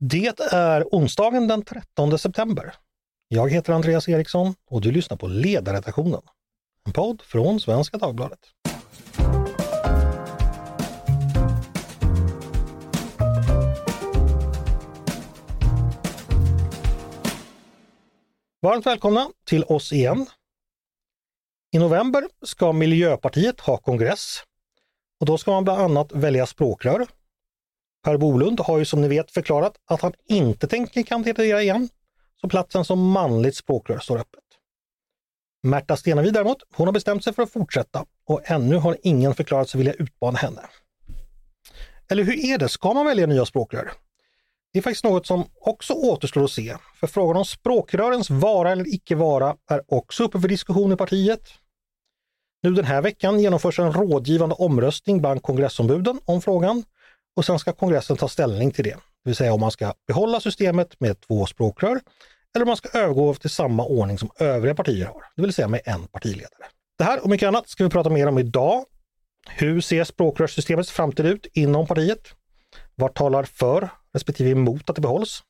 Det är onsdagen den 13 september. Jag heter Andreas Eriksson och du lyssnar på Ledarredaktionen. En podd från Svenska Dagbladet. Varmt välkomna till oss igen. I november ska Miljöpartiet ha kongress och då ska man bland annat välja språkrör. Per Bolund har ju som ni vet förklarat att han inte tänker kandidera igen, så platsen som manligt språkrör står öppet. Märta Stenevi däremot, hon har bestämt sig för att fortsätta och ännu har ingen förklarat sig vilja utmana henne. Eller hur är det, ska man välja nya språkrör? Det är faktiskt något som också återstår att se, för frågan om språkrörens vara eller icke vara är också uppe för diskussion i partiet. Nu den här veckan genomförs en rådgivande omröstning bland kongressombuden om frågan och sen ska kongressen ta ställning till det. Det vill säga om man ska behålla systemet med två språkrör eller om man ska övergå till samma ordning som övriga partier har, det vill säga med en partiledare. Det här och mycket annat ska vi prata mer om idag. Hur ser språkrörssystemets framtid ut inom partiet? Vad talar för respektive emot att det behålls?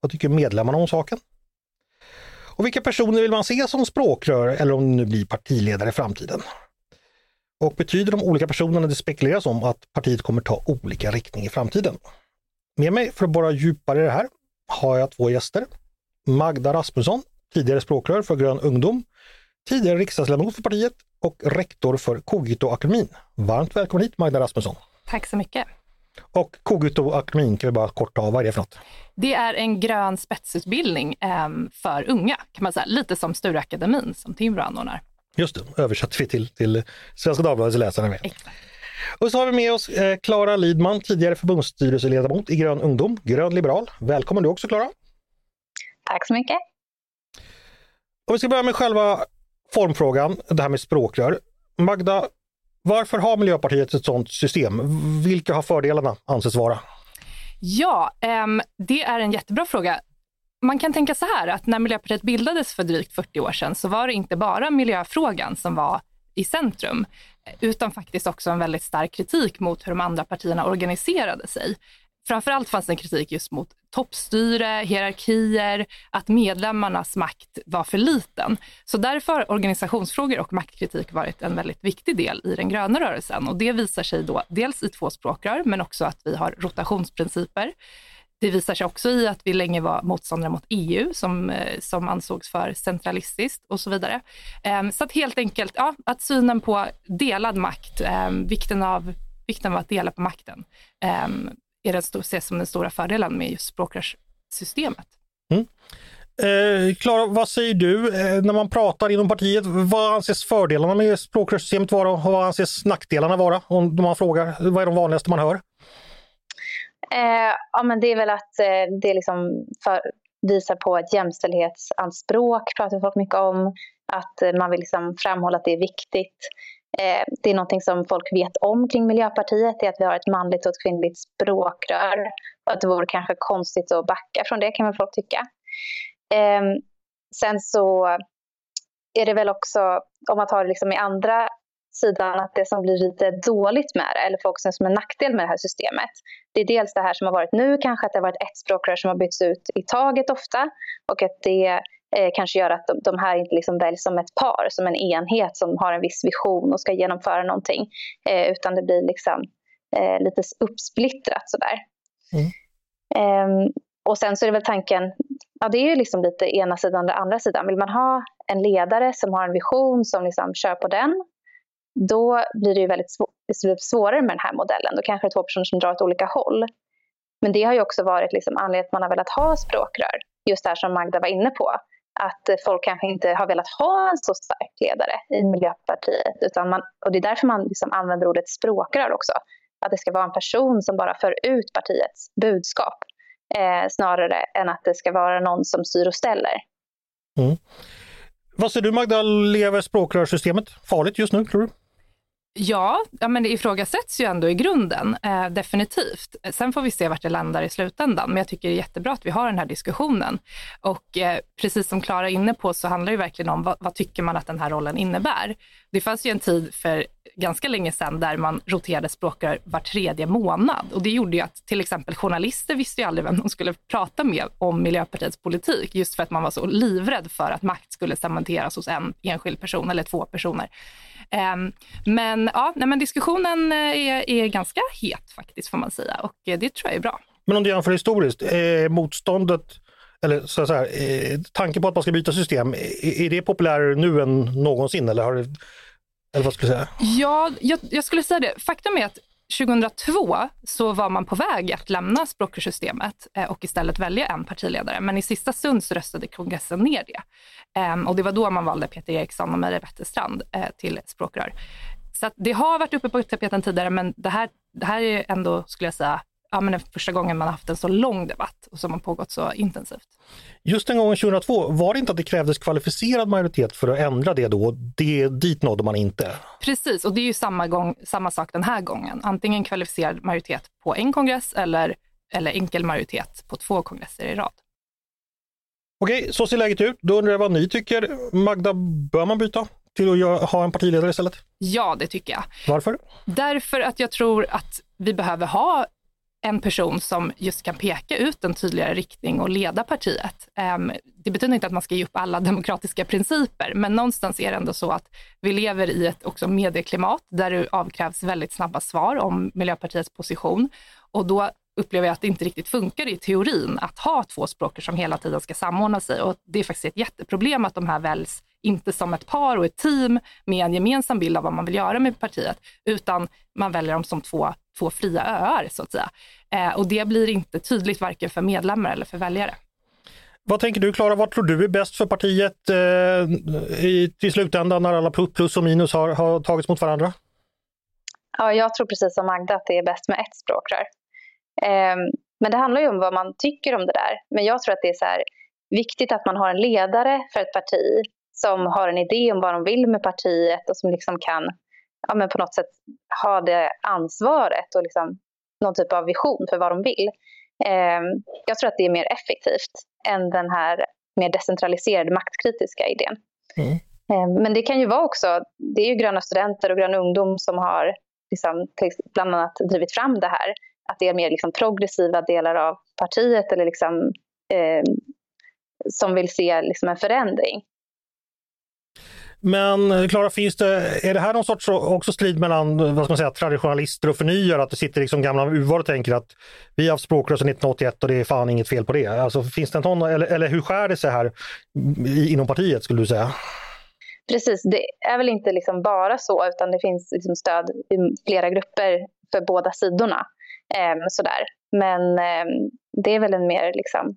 Vad tycker medlemmarna om saken? Och vilka personer vill man se som språkrör eller om det nu blir partiledare i framtiden? Och betyder de olika personerna det spekuleras om att partiet kommer ta olika riktning i framtiden? Med mig för att borra djupare i det här har jag två gäster. Magda Rasmusson, tidigare språkrör för Grön ungdom, tidigare riksdagsledamot för partiet och rektor för Kogito-akademin. Varmt välkommen hit Magda Rasmusson! Tack så mycket! Och Kogito-akademin kan vi bara kort ta, vad är det för något? Det är en grön spetsutbildning eh, för unga, kan man säga. Lite som Stureakademin som Timbro anordnar. Just det, översatte vi till, till Svenska Dagbladets läsare med. Och så har vi med oss Klara eh, Lidman, tidigare förbundsstyrelseledamot i Grön ungdom, grön liberal. Välkommen du också Klara! Tack så mycket! Om vi ska börja med själva formfrågan, det här med språkrör. Magda, varför har Miljöpartiet ett sådant system? Vilka har fördelarna anses vara? Ja, um, det är en jättebra fråga. Man kan tänka så här att när Miljöpartiet bildades för drygt 40 år sedan så var det inte bara miljöfrågan som var i centrum, utan faktiskt också en väldigt stark kritik mot hur de andra partierna organiserade sig. Framförallt fanns det en kritik just mot toppstyre, hierarkier, att medlemmarnas makt var för liten. Så därför har organisationsfrågor och maktkritik varit en väldigt viktig del i den gröna rörelsen och det visar sig då dels i två språkrör men också att vi har rotationsprinciper. Det visar sig också i att vi länge var motståndare mot EU som, eh, som ansågs för centralistiskt och så vidare. Ehm, så att helt enkelt, ja, att synen på delad makt, ehm, vikten av, vikten av att dela på makten ehm, är den ses som den stora fördelen med just språkrörssystemet. Mm. Eh, Klara, vad säger du eh, när man pratar inom partiet? Vad anses fördelarna med språkrörssystemet vara och vad anses nackdelarna vara? Om man frågar, vad är de vanligaste man hör? Eh, ja, men det är väl att eh, det liksom för, visar på ett jämställdhetsanspråk, pratar folk mycket om. Att eh, man vill liksom framhålla att det är viktigt. Eh, det är någonting som folk vet om kring Miljöpartiet, det är att vi har ett manligt och ett kvinnligt språkrör. Och att det vore kanske konstigt att backa från det kan väl folk tycka. Eh, sen så är det väl också, om man tar det liksom i andra sidan, att det som blir lite dåligt med det, eller folk som en nackdel med det här systemet, det är dels det här som har varit nu, kanske att det har varit ett språkrör som har bytts ut i taget ofta och att det eh, kanske gör att de, de, här inte liksom väljs som ett par, som en enhet som har en viss vision och ska genomföra någonting. Eh, utan det blir liksom eh, lite uppsplittrat sådär. Mm. Ehm, och sen så är det väl tanken, ja det är ju liksom lite ena sidan eller andra sidan. Vill man ha en ledare som har en vision som liksom kör på den, då blir det ju väldigt svår, svårare med den här modellen. Då kanske det är två personer som drar åt olika håll. Men det har ju också varit liksom anledningen att man har velat ha språkrör. Just det här som Magda var inne på att folk kanske inte har velat ha en så stark ledare i Miljöpartiet. Utan man, och det är därför man liksom använder ordet språkrör också. Att det ska vara en person som bara för ut partiets budskap. Eh, snarare än att det ska vara någon som styr och ställer. Mm. Vad säger du Magda, lever språkrörssystemet farligt just nu tror du? Ja, ja men det ifrågasätts ju ändå i grunden, eh, definitivt. Sen får vi se vart det landar i slutändan, men jag tycker det är jättebra att vi har den här diskussionen. Och eh, precis som Klara är inne på så handlar det verkligen om vad, vad, tycker man att den här rollen innebär. Det fanns ju en tid för ganska länge sedan där man roterade språkrör var tredje månad och det gjorde ju att till exempel journalister visste ju aldrig vem de skulle prata med om Miljöpartiets politik, just för att man var så livrädd för att makt skulle cementeras hos en enskild person eller två personer. Eh, men, ja, nej, men diskussionen eh, är, är ganska het faktiskt får man säga och eh, det tror jag är bra. Men om du jämför historiskt, är motståndet eller så, här, eh, tanken på att man ska byta system, är, det populärare nu än någonsin eller har det, eller vad skulle du säga? Ja, jag, jag skulle säga det. Faktum är att 2002 så var man på väg att lämna språkrörssystemet eh, och istället välja en partiledare. Men i sista stund så röstade kongressen ner det. Ehm, och det var då man valde Peter Eriksson och Maria Wetterstrand eh, till språkrör. Så det har varit uppe på tapeten tidigare, men det här, det här är ändå, skulle jag säga, ja, men första gången man haft en så lång debatt och som har pågått så intensivt. Just den gången 2002, var det inte att det krävdes kvalificerad majoritet för att ändra det då? Det, dit nådde man inte? Precis, och det är ju samma, gång, samma sak den här gången. Antingen kvalificerad majoritet på en kongress eller, eller enkel majoritet på två kongresser i rad. Okej, så ser läget ut. Då undrar jag vad ni tycker. Magda, bör man byta till att ha en partiledare istället? Ja, det tycker jag. Varför? Därför att jag tror att vi behöver ha en person som just kan peka ut en tydligare riktning och leda partiet. Ehm, det betyder inte att man ska ge upp alla demokratiska principer, men någonstans är det ändå så att vi lever i ett också medieklimat där det avkrävs väldigt snabba svar om Miljöpartiets position och då upplever jag att det inte riktigt funkar i teorin att ha två språk som hela tiden ska samordna sig och det är faktiskt ett jätteproblem att de här väljs inte som ett par och ett team med en gemensam bild av vad man vill göra med partiet, utan man väljer dem som två, två fria öar så att säga. Eh, och det blir inte tydligt varken för medlemmar eller för väljare. Vad tänker du Klara, vad tror du är bäst för partiet eh, i, i slutändan när alla plus och minus har, har tagits mot varandra? Ja, jag tror precis som Magda att det är bäst med ett språkrör. Eh, men det handlar ju om vad man tycker om det där. Men jag tror att det är så här, viktigt att man har en ledare för ett parti som har en idé om vad de vill med partiet och som liksom kan ja, men på något sätt ha det ansvaret och liksom någon typ av vision för vad de vill. Eh, jag tror att det är mer effektivt än den här mer decentraliserade maktkritiska idén. Mm. Eh, men det kan ju vara också, det är ju Gröna Studenter och Grön Ungdom som har liksom, bland annat drivit fram det här. Att det är mer liksom progressiva delar av partiet eller liksom, eh, som vill se liksom en förändring. Men Klara, finns det, är det här någon sorts också strid mellan vad ska man säga, traditionalister och förnyare? Att det sitter liksom gamla UVAR och tänker att vi har haft språkrör sedan 1981 och det är fan inget fel på det. Alltså, finns det en ton, eller, eller hur skär det sig här inom partiet skulle du säga? Precis, det är väl inte liksom bara så utan det finns liksom stöd i flera grupper för båda sidorna. Eh, sådär. Men eh, det är väl en mer liksom,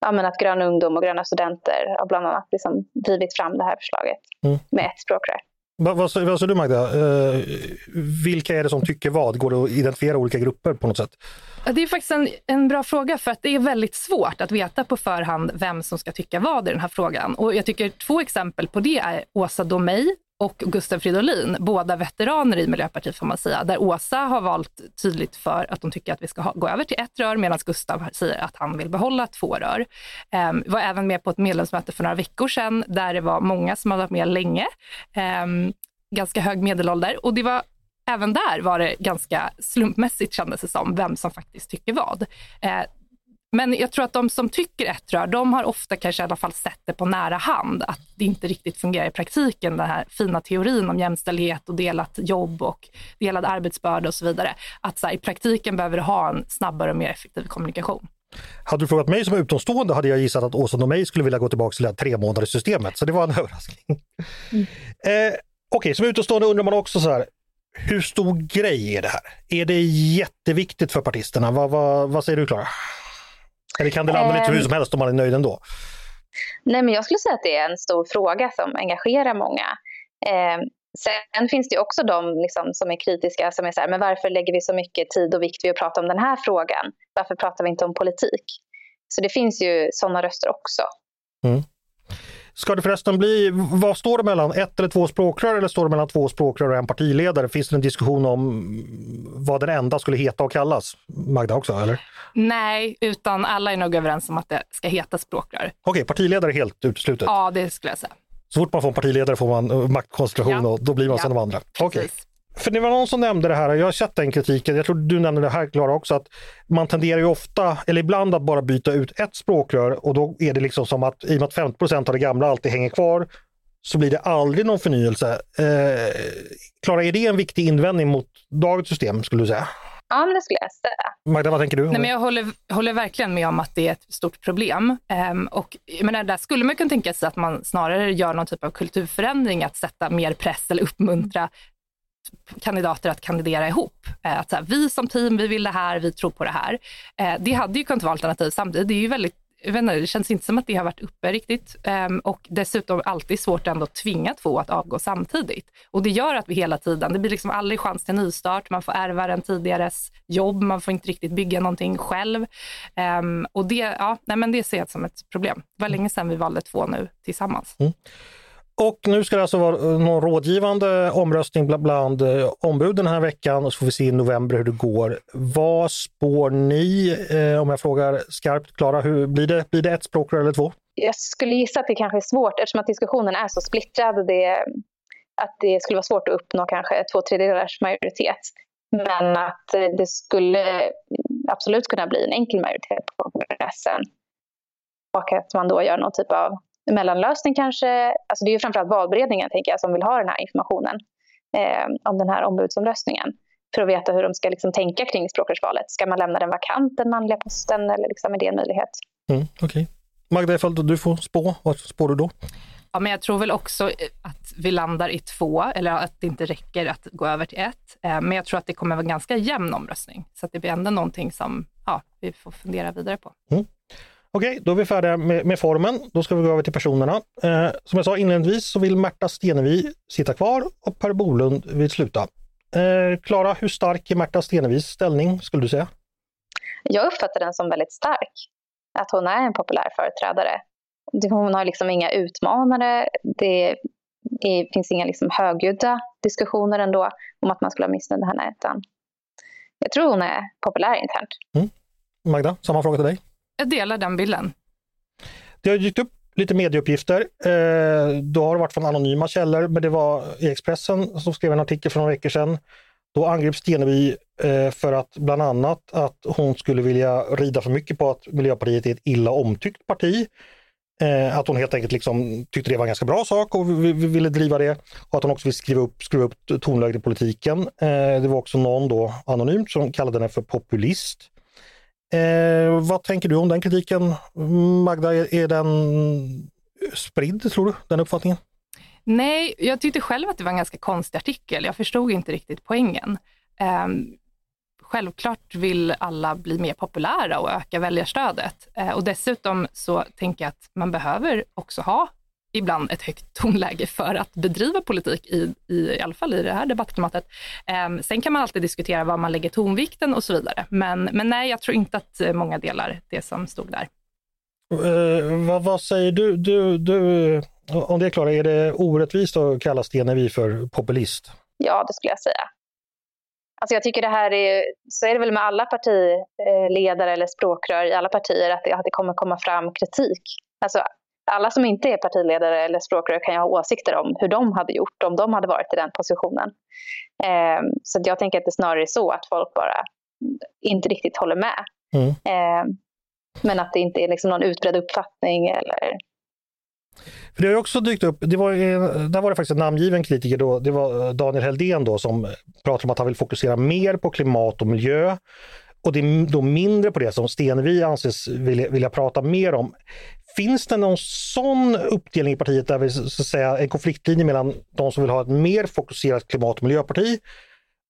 ja, men att Grön ungdom och Gröna studenter har bland annat liksom drivit fram det här förslaget mm. med ett språkrör. Vad, vad, vad säger du Magda? Eh, vilka är det som tycker vad? Går det att identifiera olika grupper på något sätt? Det är faktiskt en, en bra fråga för att det är väldigt svårt att veta på förhand vem som ska tycka vad i den här frågan. Och jag tycker två exempel på det är Åsa Domeij och Gustav Fridolin, båda veteraner i Miljöpartiet får man säga, där Åsa har valt tydligt för att de tycker att vi ska ha, gå över till ett rör medan Gustav säger att han vill behålla två rör. Um, var även med på ett medlemsmöte för några veckor sedan där det var många som hade varit med länge, um, ganska hög medelålder och det var Även där var det ganska slumpmässigt kändes det som, vem som faktiskt tycker vad. Uh, men jag tror att de som tycker ett rör, de har ofta kanske i alla fall sett det på nära hand, att det inte riktigt fungerar i praktiken, den här fina teorin om jämställdhet och delat jobb och delad arbetsbörda och så vidare. Att så här, i praktiken behöver du ha en snabbare och mer effektiv kommunikation. Hade du frågat mig som utomstående hade jag gissat att Åsa och mig skulle vilja gå tillbaka till det här tre månaders systemet, så det var en överraskning. Mm. Eh, Okej, okay, som utomstående undrar man också så här, hur stor grej är det här? Är det jätteviktigt för partisterna? Vad, vad, vad säger du Klara? Eller kan det landa lite hur som helst om man är nöjd ändå? Nej, men jag skulle säga att det är en stor fråga som engagerar många. Eh, sen finns det också de liksom, som är kritiska som är så här, men varför lägger vi så mycket tid och vikt vid att prata om den här frågan? Varför pratar vi inte om politik? Så det finns ju sådana röster också. Mm. Ska det förresten bli, vad står det mellan, ett eller två språkrör eller står det mellan två språkrör och en partiledare? Finns det en diskussion om vad den enda skulle heta och kallas? Magda också, eller? Nej, utan alla är nog överens om att det ska heta språkrör. Okej, partiledare är helt uteslutet? Ja, det skulle jag säga. Så fort man får en partiledare får man maktkoncentration Ja. och då blir man Ja. som de andra? Okej. Precis. För det var någon som nämnde det här, jag har sett den kritiken, jag tror du nämnde det här Klara också, att man tenderar ju ofta, eller ibland att bara byta ut ett språkrör och då är det liksom som att i och med att 50 av det gamla alltid hänger kvar så blir det aldrig någon förnyelse. Eh, Klara, är det en viktig invändning mot dagens system skulle du säga? Ja, men det skulle jag säga. Magda, vad tänker du? Nej, men jag håller, håller verkligen med om att det är ett stort problem. Ehm, och menar, där skulle man kunna tänka sig att man snarare gör någon typ av kulturförändring, att sätta mer press eller uppmuntra kandidater att kandidera ihop. Eh, Att så här, vi som team, vi vill det här, vi tror på det här. Eh, Det hade ju kunnat vara alternativ samtidigt. Det är ju väldigt inte, det känns inte som att det har varit uppe riktigt. Ehm, och dessutom alltid svårt ändå att tvinga två att avgå samtidigt. Och det gör att vi hela tiden, det blir liksom aldrig chans till nystart, man får ärva den tidigares jobb, man får inte riktigt bygga någonting själv. Ehm, och det, ja, nej, men det ser jag som ett problem. Det var länge sedan vi valde två nu tillsammans. Mm. Och nu ska det alltså vara eh, någon rådgivande omröstning bland, bland ombud den här veckan och så får vi se i november hur det går. Vad spår ni, eh, om jag frågar skarpt, Klara, hur blir det, blir det ett språkrör eller två? Jag skulle gissa att det kanske är svårt eftersom att diskussionen är så splittrad. Det, att det skulle vara svårt att uppnå kanske två tredjedelars majoritet. Men att eh, det skulle absolut kunna bli en enkel majoritet på kongressen. Och att man då gör någon typ av mellanlösning kanske. Alltså det är ju framförallt valberedningen tänker jag som vill ha den här informationen eh, om den här ombudsomröstningen. För att veta hur de ska liksom tänka kring språkrörsvalet. Ska man lämna den vakant, den manliga posten, eller liksom är det en möjlighet? Mm, Okej. Magda, ifall du får spå, vad spår du då? Ja, men jag tror väl också att vi landar i två, eller att det inte räcker att gå över till ett. Eh, Men jag tror att det kommer vara ganska jämn omröstning, så att det blir ändå någonting som ja, vi får fundera vidare på. Okej, då är vi färdiga med, med formen. Då ska vi gå över till personerna. Eh, som jag sa inledningsvis så vill Märta Stenevi sitta kvar och Per Bolund vill sluta. Eh, Klara, hur stark är Märta Stenevis ställning skulle du säga? Jag uppfattar den som väldigt stark. Att hon är en populär företrädare. Det- Hon har liksom inga utmanare. Det är, finns inga liksom högljudda diskussioner ändå om att man skulle vara missnöjd med henne. Utan jag tror hon är populär internt. Magda, samma fråga till dig. Jag delar den bilden. Det har dykt upp lite medieuppgifter. Eh, då har det varit från anonyma källor, men det var i Expressen som skrev en artikel för några veckor sedan. Då angreps Stenevi eh, för att bland annat att hon skulle vilja rida för mycket på att Miljöpartiet är ett illa omtyckt parti. Eh, att hon helt enkelt liksom tyckte det var en ganska bra sak och vi- vi ville driva det. Och att hon också vill skriva upp, skruva upp tonläget i politiken. Eh, det var också någon då anonymt som kallade henne för populist. Eh, vad tänker du om den kritiken? Magda, är, den spridd tror du, den uppfattningen? Nej, jag tyckte själv att det var en ganska konstig artikel. Jag förstod inte riktigt poängen. Eh, självklart vill alla bli mer populära och öka väljarstödet. Eh, och dessutom så tänker jag att man behöver också ha ibland ett högt tonläge för att bedriva politik, i, i, i alla fall i det här debattklimatet. Ehm, sen kan man alltid diskutera var man lägger tonvikten och så vidare. Men, men nej, jag tror inte att eh, många delar det som stod där. Eh, vad, vad säger du, du, du om det är Klara, är det orättvist att kalla Stenevi för populist? Ja, det skulle jag säga. Alltså jag tycker det här är, så är det väl med alla partiledare eller språkrör i alla partier, att det, att det kommer komma fram kritik. Alltså alla som inte är partiledare eller språkrör kan ju ha åsikter om hur de hade gjort om de hade varit i den positionen. Eh, så jag tänker att det snarare är så att folk bara inte riktigt håller med. Mm. Eh, men att det inte är liksom någon utbredd uppfattning eller För det har också dykt upp, det var, där var det faktiskt en namngiven kritiker då, det var eh, Daniel Heldén då som pratade om att han vill fokusera mer på klimat och miljö. Och det är då mindre på det som Stenevi anses vilja, vilja prata mer om. Finns det någon sån uppdelning i partiet där vi så att säga en konfliktlinje mellan de som vill ha ett mer fokuserat klimat och miljöparti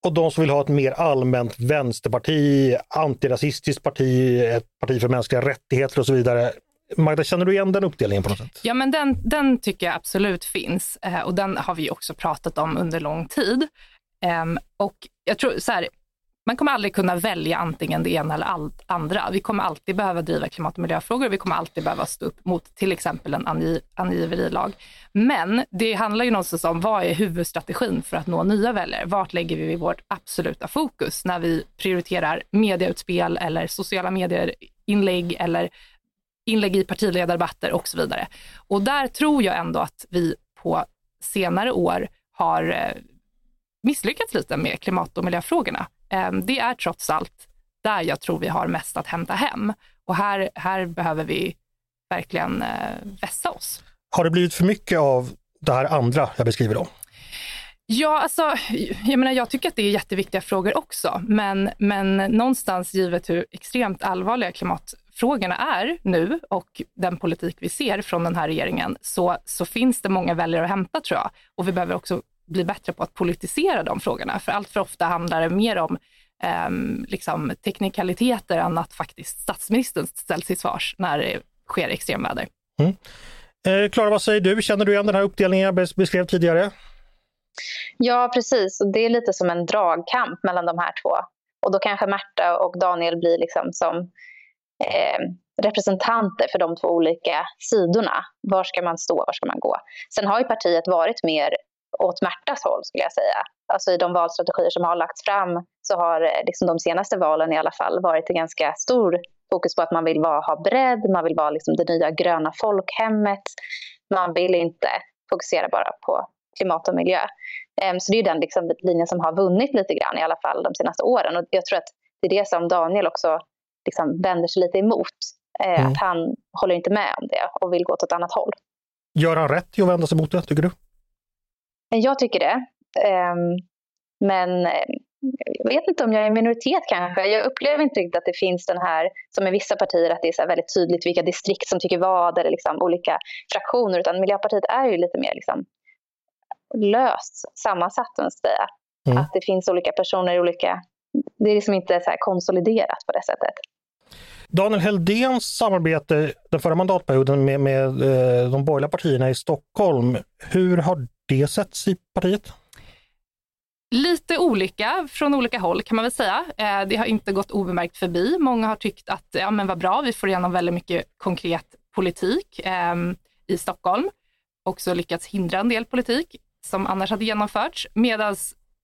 och de som vill ha ett mer allmänt vänsterparti, antirasistiskt parti, ett parti för mänskliga rättigheter och så vidare. Magda, känner du igen den uppdelningen på något sätt? Ja, men den, den tycker jag absolut finns eh, och den har vi också pratat om under lång tid. Ehm, och jag tror så här, man kommer aldrig kunna välja antingen det ena eller allt andra. Vi kommer alltid behöva driva klimat och miljöfrågor och vi kommer alltid behöva stå upp mot till exempel en angiverilag. Men det handlar ju någonstans om vad är huvudstrategin för att nå nya väljare? Vart lägger vi vårt absoluta fokus när vi prioriterar medieutspel eller sociala medier-inlägg eller inlägg i partiledardebatter och så vidare. Och där tror jag ändå att vi på senare år har eh, misslyckats lite med klimat och miljöfrågorna. Ehm, det är trots allt där jag tror vi har mest att hämta hem. Och här, här behöver vi verkligen eh, vässa oss. Har det blivit för mycket av det här andra jag beskriver då? Ja, alltså, jag, menar, jag tycker att det är jätteviktiga frågor också, men, men någonstans givet hur extremt allvarliga klimatfrågorna är nu och den politik vi ser från den här regeringen, så, så finns det många väljare att hämta tror jag. Och vi behöver också bli bättre på att politisera de frågorna. För allt för ofta handlar det mer om eh, liksom teknikaliteter än att faktiskt statsministern ställs till svars när det sker extremväder. Mm. Eh, Klara, vad säger du? Känner du igen den här uppdelningen jag beskrev tidigare? Ja, precis. Det är lite som en dragkamp mellan de här två. Och då kanske Märta och Daniel blir liksom som eh, representanter för de två olika sidorna. Var ska man stå? Var ska man gå? Sen har ju partiet varit mer åt Märtas håll skulle jag säga. Alltså i de valstrategier som har lagts fram så har eh, liksom de senaste valen i alla fall varit en ganska stor fokus på att man vill vara, ha bredd, man vill vara liksom det nya gröna folkhemmet. Man vill inte fokusera bara på klimat och miljö. Ehm, så det är den liksom linjen som har vunnit lite grann i alla fall de senaste åren. Och jag tror att det är det som Daniel också liksom vänder sig lite emot. Eh, mm. Att han håller inte med om det och vill gå åt ett annat håll. Gör han rätt i att vända sig mot det, tycker du? Jag tycker det. Ehm, men jag vet inte om jag är en minoritet kanske. Jag upplever inte riktigt att det finns den här, som i vissa partier, att det är så väldigt tydligt vilka distrikt som tycker vad eller liksom olika fraktioner. Utan Miljöpartiet är ju lite mer liksom löst sammansatt, man säga. Mm. Att det finns olika personer i olika... Det är liksom inte så konsoliderat på det sättet. Daniel Heldéns samarbete den förra mandatperioden med, med eh, de borgerliga partierna i Stockholm, hur har det setts i partiet? Lite olika från olika håll kan man väl säga. Eh, det har inte gått obemärkt förbi. Många har tyckt att ja, men vad bra, vi får igenom väldigt mycket konkret politik eh, i Stockholm. Också lyckats hindra en del politik som annars hade genomförts. Medan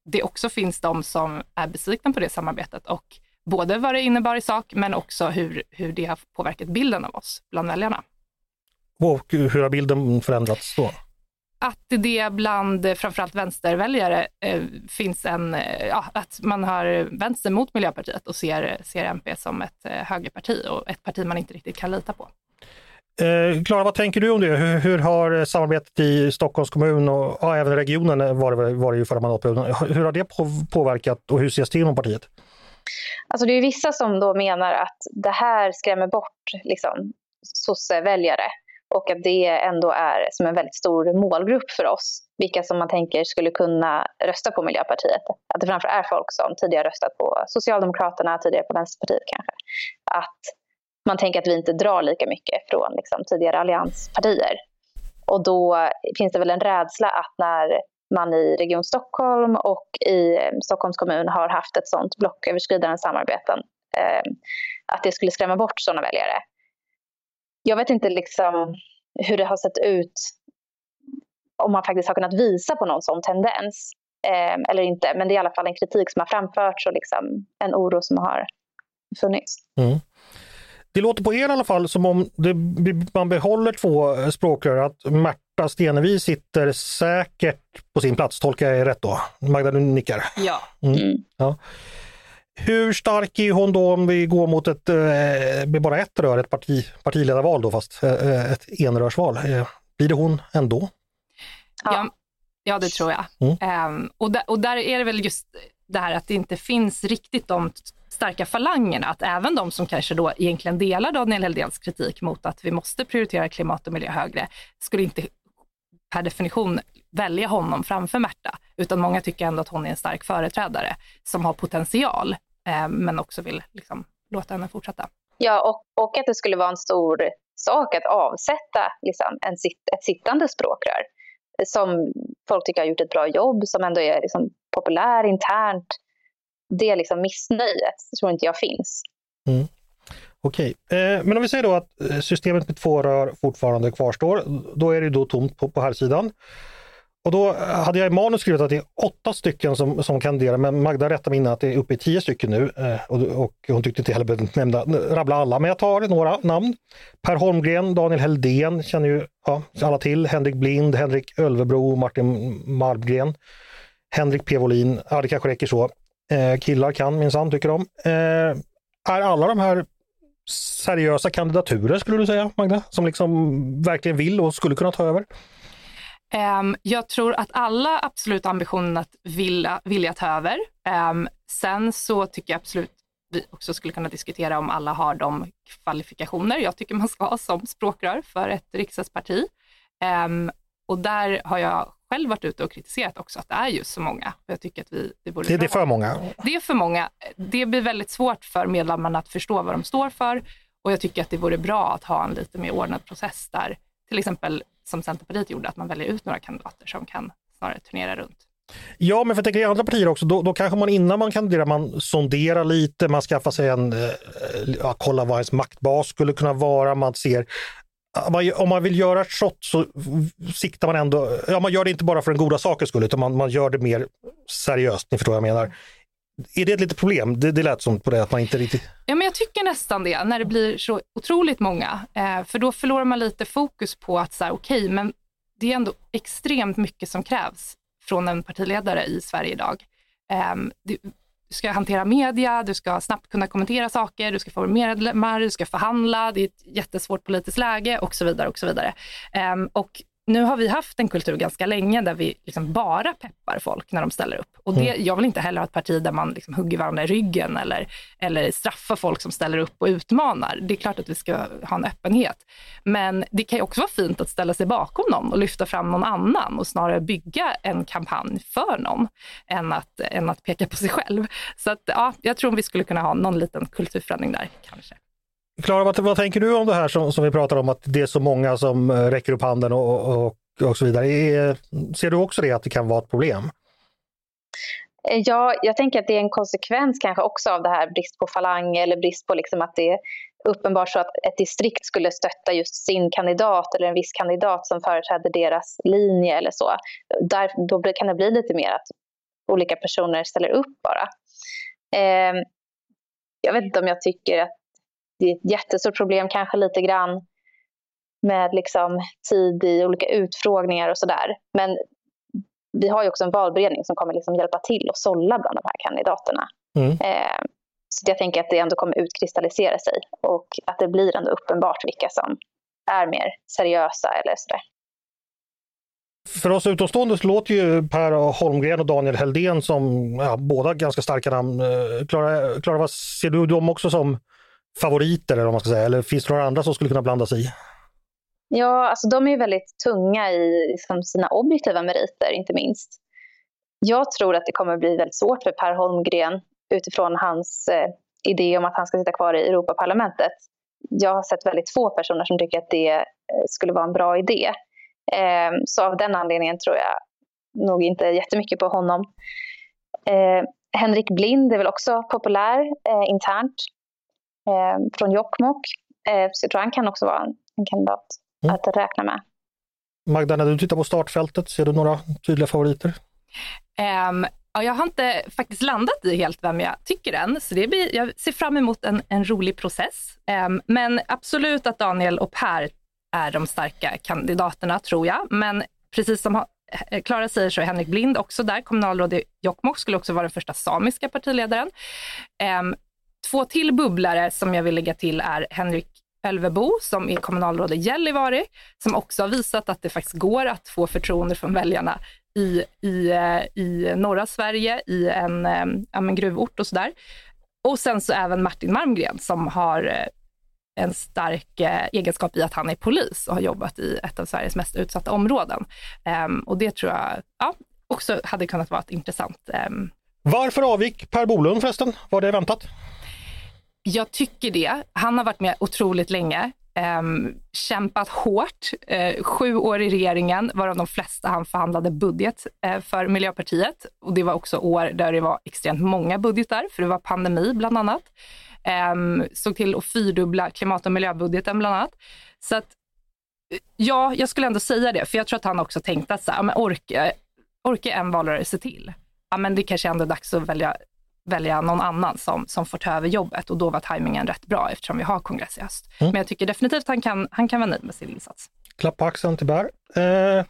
det också finns de som är besvikna på det samarbetet och både vad det innebar i sak men också hur, hur det har påverkat bilden av oss bland väljarna. Och hur har bilden förändrats då? Att det bland framförallt vänsterväljare eh, finns en, eh, ja, att man har vänt sig mot Miljöpartiet och ser, ser MP som ett eh, högerparti och ett parti man inte riktigt kan lita på. Eh, Klara, vad tänker du om det? Hur, hur, har samarbetet i Stockholms kommun och ja, även regionen var det, var det ju förra mandatperioden. Hur har det påverkat och hur ses det inom partiet? Alltså det är vissa som då menar att det här skrämmer bort liksom, sosseväljare och att det ändå är som en väldigt stor målgrupp för oss. Vilka som man tänker skulle kunna rösta på Miljöpartiet. Att det framför är folk som tidigare röstat på Socialdemokraterna, tidigare på Vänsterpartiet kanske. Att man tänker att vi inte drar lika mycket från liksom, tidigare allianspartier. Och då finns det väl en rädsla att när man i Region Stockholm och i eh, Stockholms kommun har haft ett sådant blocköverskridande samarbeten, eh, att det skulle skrämma bort sådana väljare jag vet inte liksom hur det har sett ut om man faktiskt har kunnat visa på någon sån tendens eh, eller inte. Men det är i alla fall en kritik som har framförts och liksom en oro som har funnits. Mm. Det låter på er i alla fall som om det, man behåller två språkrör, att Märta Stenevi sitter säkert på sin plats, tolkar jag rätt då? Magda, du nickar? Ja. Mm. Mm. ja. Hur stark är hon då om vi går mot ett, eh, med bara ett rör, ett parti, partiledarval då, fast eh, ett enrörsval? Eh, blir det hon ändå? Ja, ja det tror jag. Mm. Um, och, där, och där är det väl just det här att det inte finns riktigt de starka falangerna, att även de som kanske då egentligen delar Daniel Heldéns kritik mot att vi måste prioritera klimat och miljö högre, skulle inte per definition välja honom framför Märta, utan många tycker ändå att hon är en stark företrädare som har potential eh, men också vill liksom, låta henne fortsätta. Ja, och, och att det skulle vara en stor sak att avsätta liksom, en sitt, ett sittande språkrör som folk tycker har gjort ett bra jobb, som ändå är liksom, populär internt. det liksom missnöjet tror inte jag finns. Mm. Okej, eh, men om vi säger då att eh, systemet med två rör fortfarande kvarstår, då är det då tomt på, på här sidan. Och då eh, hade jag i manus skrivit att det är åtta stycken som, som kandiderar, men Magda rättade mig innan att det är uppe i tio stycken nu. Eh, och, och, hon tyckte inte heller behövde nämna, rabbla alla, men jag tar några namn. Per Holmgren, Daniel Heldén känner ju ja, alla till, Henrik Blind, Henrik Ölvebro, Martin Malmgren, Henrik P. Wåhlin, ja det kanske räcker så. Eh, killar kan minsann, tycker de. Eh, är alla de här seriösa kandidaturer skulle du säga, Magda? Som liksom verkligen vill och skulle kunna ta över? Um, jag tror att alla absolut har ambitionen att vilja, vilja ta över. Um, sen så tycker jag absolut vi också skulle kunna diskutera om alla har de kvalifikationer jag tycker man ska ha som språkrör för ett riksdagsparti. Um, och där har jag själv varit ute och kritiserat också att det är just så många. Jag tycker att vi, det, det, det är för många? Det är för många. Det blir väldigt svårt för medlemmarna att förstå vad de står för och jag tycker att det vore bra att ha en lite mer ordnad process där, till exempel som Centerpartiet gjorde, att man väljer ut några kandidater som kan snarare turnera runt. Ja, men för jag tänker i andra partier också, då, då, kanske man innan man kandiderar, man sonderar lite, man skaffar sig en, eh, ja, kolla vad ens maktbas skulle kunna vara, man ser om man vill göra ett shot så siktar man ändå, ja man gör det inte bara för den goda sakens skull utan man, man gör det mer seriöst, ni förstår vad jag menar. Är det ett litet problem? Det, det lät som på det att man inte riktigt... Ja, men jag tycker nästan det, när det blir så otroligt många. Eh, för då förlorar man lite fokus på att, okej, okay, men det är ändå extremt mycket som krävs från en partiledare i Sverige idag. Eh, du, du ska hantera media, du ska snabbt kunna kommentera saker, du ska få medlemmar, du ska förhandla, det är ett jättesvårt politiskt läge och så vidare. Och så vidare. Eh, och nu har vi haft en kultur ganska länge där vi liksom bara peppar folk när de ställer upp. Och det, mm. Jag vill inte heller ha ett parti där man liksom hugger varandra i ryggen eller, eller straffar folk som ställer upp och utmanar. Det är klart att vi ska ha en öppenhet. Men det kan också vara fint att ställa sig bakom någon och lyfta fram någon annan och snarare bygga en kampanj för någon än att, än att peka på sig själv. Så att, ja, jag tror vi skulle kunna ha någon liten kulturförändring där kanske. Klara, vad, vad, tänker du om det här som, som vi pratar om, att det är så många som eh, räcker upp handen och, och, och så vidare. Är, ser du också det, att det kan vara ett problem? Eh, ja, jag tänker att det är en konsekvens kanske också av det här brist på falang eller brist på liksom att det är uppenbart så att ett distrikt skulle stötta just sin kandidat eller en viss kandidat som företräder deras linje eller så. Där, då kan det bli lite mer att olika personer ställer upp bara. Eh, jag vet inte om jag tycker att det är ett jättestort problem, kanske lite grann med liksom tid i olika utfrågningar och sådär. Men vi har ju också en valberedning som kommer liksom hjälpa till att sålla bland de här kandidaterna. Mm. Eh, så jag tänker att det ändå kommer utkristallisera sig och att det blir ändå uppenbart vilka som är mer seriösa eller sådär. För oss utomstående så låter ju Per Holmgren och Daniel Heldén som ja, båda ganska starka namn. Eh, Klara, Klara, vad ser du dem också som favoriter eller vad man ska säga? Eller finns det några andra som skulle kunna blandas i? Ja, alltså de är ju väldigt tunga i liksom, sina objektiva meriter, inte minst. Jag tror att det kommer bli väldigt svårt för Per Holmgren utifrån hans eh, idé om att han ska sitta kvar i Europaparlamentet. Jag har sett väldigt få personer som tycker att det eh, skulle vara en bra idé. Eh, så av den anledningen tror jag nog inte jättemycket på honom. Eh, Henrik Blind är väl också populär eh, internt från Jokkmokk. Eh, så jag tror han kan också vara en, en kandidat mm. att räkna med. Magda, när du tittar på startfältet, ser du några tydliga favoriter? Um, ja, jag har inte faktiskt landat i helt vem jag tycker än, så det blir, jag ser fram emot en, en rolig process. Um, men absolut att Daniel och Per är de starka kandidaterna, tror jag. Men precis som Klara säger så är Henrik Blind också där. Kommunalråd i Jokkmokk skulle också vara den första samiska partiledaren. Um, Två till bubblare som jag vill lägga till är Henrik Ölvebo som är kommunalråd i Gällivare, som också har visat att det faktiskt går att få förtroende från väljarna i, i, eh, i norra Sverige, i en, eh, en gruvort och sådär. Och sen så även Martin Malmgren som har eh, en stark egenskap i att han är polis och har jobbat i ett av Sveriges mest utsatta områden. Um, och det tror jag ja, också hade kunnat vara ett intressant... Um... Varför avgick Per Bolund förresten? Var det väntat? Jag tycker det. Han har varit med otroligt länge. eh, kämpat hårt, eh, sju år i regeringen, varav de flesta han förhandlade budget eh, för Miljöpartiet. Och det var också år där det var extremt många budgetar, för det var pandemi bland annat. Ehm, såg till att fyrdubbla klimat och miljöbudgeten bland annat. Så att, eh, ja, jag skulle ändå säga det, för jag tror att han också tänkte att så här, men orka, orka en valrörelse till. Ja, men det kanske ändå är dags att välja välja någon annan som, som får ta över jobbet och då var tajmingen rätt bra eftersom vi har kongress i höst. Mm. Men jag tycker definitivt att han kan, han kan vara nöjd med sin insats. Klapp på axeln till Bär. Eh,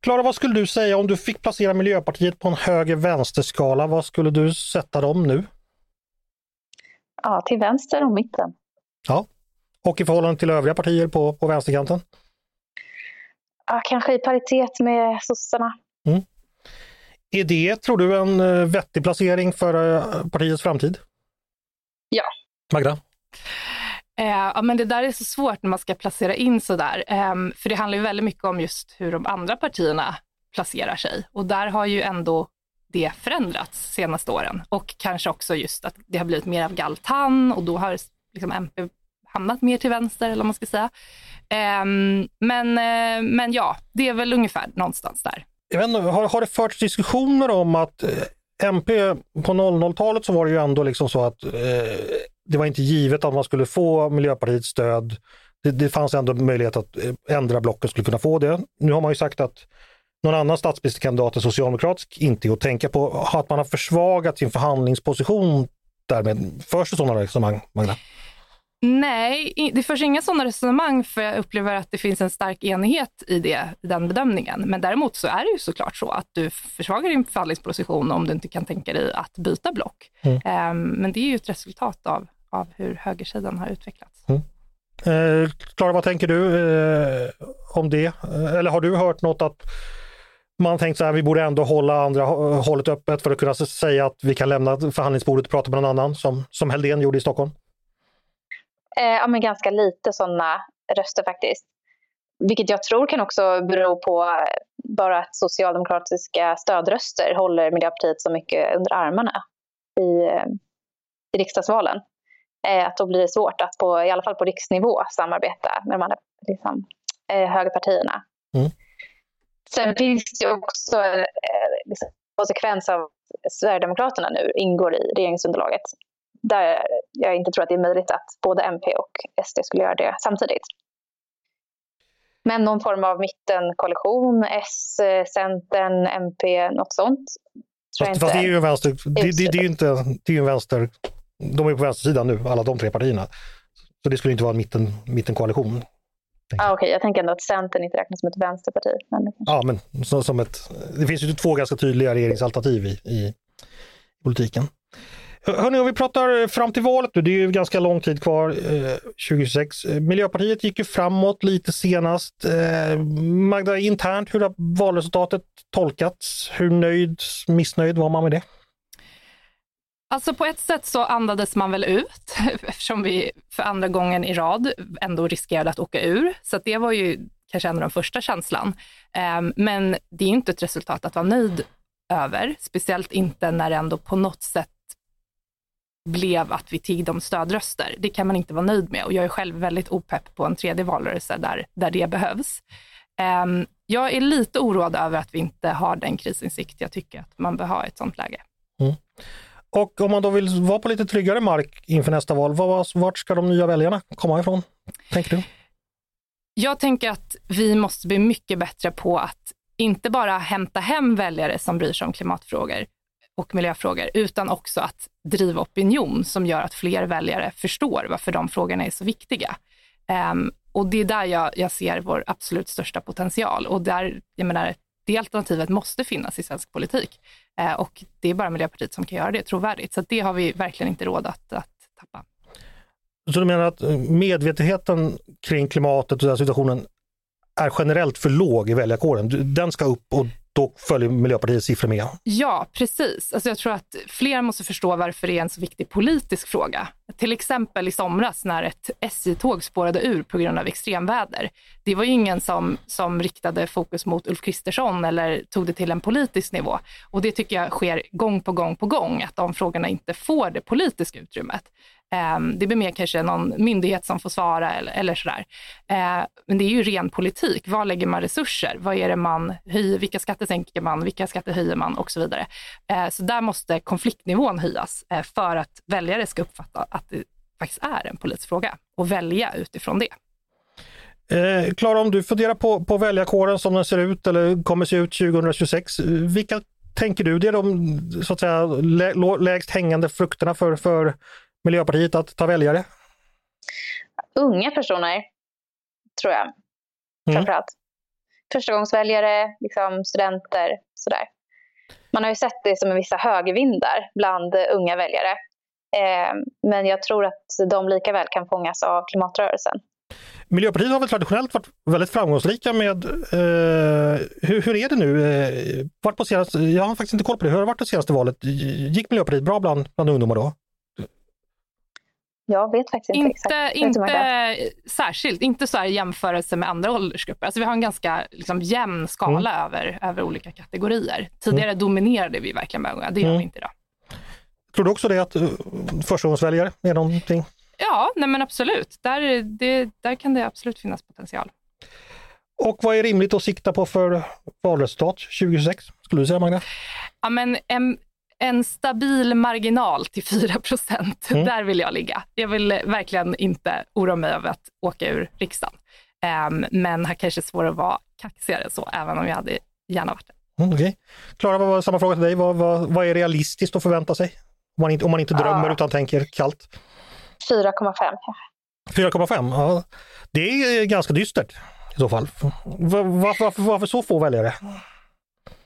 Klara, vad skulle du säga om du fick placera Miljöpartiet på en höger-vänster-skala? Vad skulle du sätta dem nu? Ja, till vänster och mitten. Ja, och i förhållande till övriga partier på, på vänsterkanten? Ja, kanske i paritet med sossarna. Mm. Är det, tror du, en eh, vettig placering för eh, partiets framtid? Ja. Magda? Eh, ja, men det där är så svårt när man ska placera in sådär. Eh, för det handlar ju väldigt mycket om just hur de andra partierna placerar sig. Och där har ju ändå det förändrats senaste åren. Och kanske också just att det har blivit mer av galtan och då har liksom MP hamnat mer till vänster eller vad man ska säga. Eh, men, men ja, det är väl ungefär någonstans där jag vet inte, har, har det förts diskussioner om att eh, MP på 00-talet så var det ju ändå liksom så att eh, det var inte givet att man skulle få Miljöpartiets stöd. Det, det fanns ändå möjlighet att eh, ändra blocken skulle kunna få det. Nu har man ju sagt att någon annan statsministerkandidat än socialdemokratisk inte är att tänka på. Att man har försvagat sin förhandlingsposition därmed. Förs det sådana resonemang, Magda? Nej, det förs inga sådana resonemang för jag upplever att det finns en stark enighet i, det, i den bedömningen. Men däremot så är det ju såklart så att du försvagar din förhandlingsposition om du inte kan tänka dig att byta block. Mm. Um, men det är ju ett resultat av, av hur högersidan har utvecklats. Mm. Eh, Klara, vad tänker du eh, om det? Eh, eller har du hört något att man tänkt så här, vi borde ändå hålla andra hållet öppet för att kunna säga att vi kan lämna förhandlingsbordet och prata med någon annan, som, som Heldén gjorde i Stockholm? Eh, ja, men ganska lite sådana röster faktiskt. Vilket jag tror kan också bero på bara att socialdemokratiska stödröster håller Miljöpartiet så mycket under armarna i, eh, i riksdagsvalen. Eh, att då blir det svårt att på, i alla fall på riksnivå samarbeta med de andra liksom, eh, högerpartierna. Mm. Sen finns det också eh, liksom, konsekvens av att Sverigedemokraterna nu ingår i regeringsunderlaget där jag inte tror att det är möjligt att både MP och SD skulle göra det samtidigt. Men någon form av mittenkoalition, S, Centern, MP, något sånt. Tror fast, fast det är ju en vänster, det, det, det är ju inte, det är en vänster, de är på vänstersidan nu, alla de tre partierna. Så det skulle inte vara en mitten, mittenkoalition. Ah, Okej, okay. jag tänker ändå att Centern inte räknas som ett vänsterparti. Men Ja, men så, som ett, det finns ju två ganska tydliga regeringsalternativ i, i politiken. Hörni, om vi pratar fram till valet det är ju ganska lång tid kvar, eh, 2026. Eh, Miljöpartiet gick ju framåt lite senast. Eh, Magda, internt, hur har valresultatet tolkats? Hur nöjd, missnöjd var man med det? Alltså på ett sätt så andades man väl ut eftersom vi för andra gången i rad ändå riskerade att åka ur. Så det var ju kanske en av de första känslan. Ehm, men det är inte ett resultat att vara nöjd över, speciellt inte när det ändå på något sätt blev att vi tiggde om stödröster. Det kan man inte vara nöjd med och jag är själv väldigt opepp på en tredje valrörelse där, där det behövs. Um, jag är lite oroad över att vi inte har den krisinsikt jag tycker att man bör ha i ett sånt läge. Mm. Och om man då vill vara på lite tryggare mark inför nästa val, vart ska de nya väljarna komma ifrån, tänker du? Jag tänker att vi måste bli mycket bättre på att inte bara hämta hem väljare som bryr sig om klimatfrågor, och miljöfrågor, utan också att driva opinion som gör att fler väljare förstår varför de frågorna är så viktiga. Um, och det är där jag, jag, ser vår absolut största potential och där, jag menar, det alternativet måste finnas i svensk politik. Uh, och det är bara Miljöpartiet som kan göra det trovärdigt. Så det har vi verkligen inte råd att, att tappa. Så du menar att eh, medvetenheten kring klimatet och den situationen är generellt för låg i väljarkåren? Den ska upp och då följer Miljöpartiets siffror med. Ja, precis. Alltså jag tror att fler måste förstå varför det är en så viktig politisk fråga. Till exempel i somras när ett SJ-tåg spårade ur på grund av extremväder. Det var ju ingen som, som riktade fokus mot Ulf Kristersson eller tog det till en politisk nivå. Och det tycker jag sker gång på gång på gång, att de frågorna inte får det politiska utrymmet. Ehm, det blir mer kanske någon myndighet som får svara eller, eller sådär. Ehm, men det är ju ren politik. Var lägger man resurser? Vad är det man höjer? Vilka skatter sänker man? Vilka skatter höjer man? Och så vidare. Ehm, så där måste konfliktnivån höjas eh, för att väljare ska uppfatta att det faktiskt är en politisk fråga och välja utifrån det. Eh, Klara, om du funderar på, på väljarkåren som den ser ut eller kommer se ut 2026, vilka tänker du det är de så att säga, lä, lägst hängande frukterna för, för Miljöpartiet att ta väljare? Unga personer, tror jag. Mm. Framförallt. Förstagångsväljare, liksom studenter, sådär. Man har ju sett det som vissa högervindar bland unga väljare. Eh, men jag tror att de lika väl kan fångas av klimatrörelsen. Miljöpartiet har väl traditionellt varit väldigt framgångsrika med, eh, hur, hur, är det nu? Eh, vart på senaste, jag har faktiskt inte koll på det, hur har det varit det senaste valet? Gick Miljöpartiet bra bland, bland ungdomar då? Jag vet faktiskt inte, inte exakt. Inte särskilt, inte så här i jämförelse med andra åldersgrupper. Alltså vi har en ganska liksom, jämn skala mm. över, över olika kategorier. Tidigare mm. dominerade vi verkligen med unga, det gör mm. vi inte idag. Tror du också det att uh, förstagångsväljare är någonting? Ja, nej men absolut. Där, det, där kan det absolut finnas potential. Och vad är rimligt att sikta på för valresultat 2026, skulle du säga Magda? Ja, men en, en stabil marginal till 4 procent. Mm. Där vill jag ligga. Jag vill verkligen inte oroa mig över att åka ur riksdagen. Um, men här kanske är svårare att vara kaxigare så, även om jag hade gärna varit det. Mm, okay. Klara, vad var samma fråga till dig. Vad, vad, vad, är realistiskt att förvänta sig? Om man inte, om man inte drömmer ja. utan tänker kallt. 4,5 4,5, ja. Det är ganska dystert i så fall. Var, varför, varför så få väljare?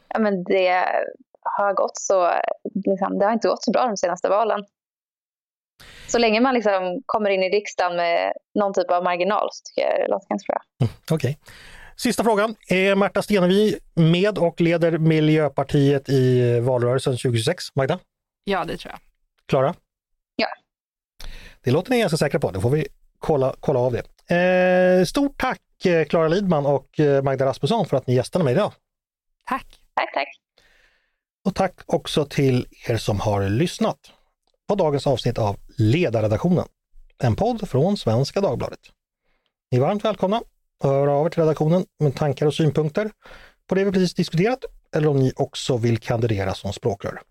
Ja, men det har gått så, liksom, det har inte gått så bra de senaste valen. Så länge man liksom kommer in i riksdagen med någon typ av marginal så tycker jag det låter ganska bra. Mm, Okej. Okay. Sista frågan. Är Märta Stenevi med och leder Miljöpartiet i valrörelsen 2026? Magda? Ja, det tror jag. Klara? Ja. Det låter ni ganska säkra på. Då får vi kolla, kolla av det. Eh, stort tack Klara Lidman och eh, Magda Rasmusson för att ni gästade mig idag. Tack. Tack, tack. Och tack också till er som har lyssnat på dagens avsnitt av Ledarredaktionen, en podd från Svenska Dagbladet. Ni är varmt välkomna att höra av er till redaktionen med tankar och synpunkter på det vi precis diskuterat eller om ni också vill kandidera som språkrör.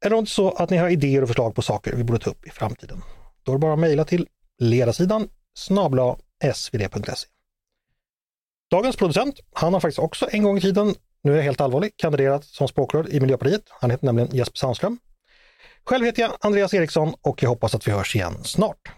Är det är så att ni har idéer och förslag på saker vi borde ta upp i framtiden. Då är det bara att mejla till ledarsidan snabla svd.se. Dagens producent, han har faktiskt också en gång i tiden nu är jag helt allvarlig, kandiderat som språkrör i Miljöpartiet. Han heter nämligen Jesper Sandström. Själv heter jag Andreas Eriksson och jag hoppas att vi hörs igen snart.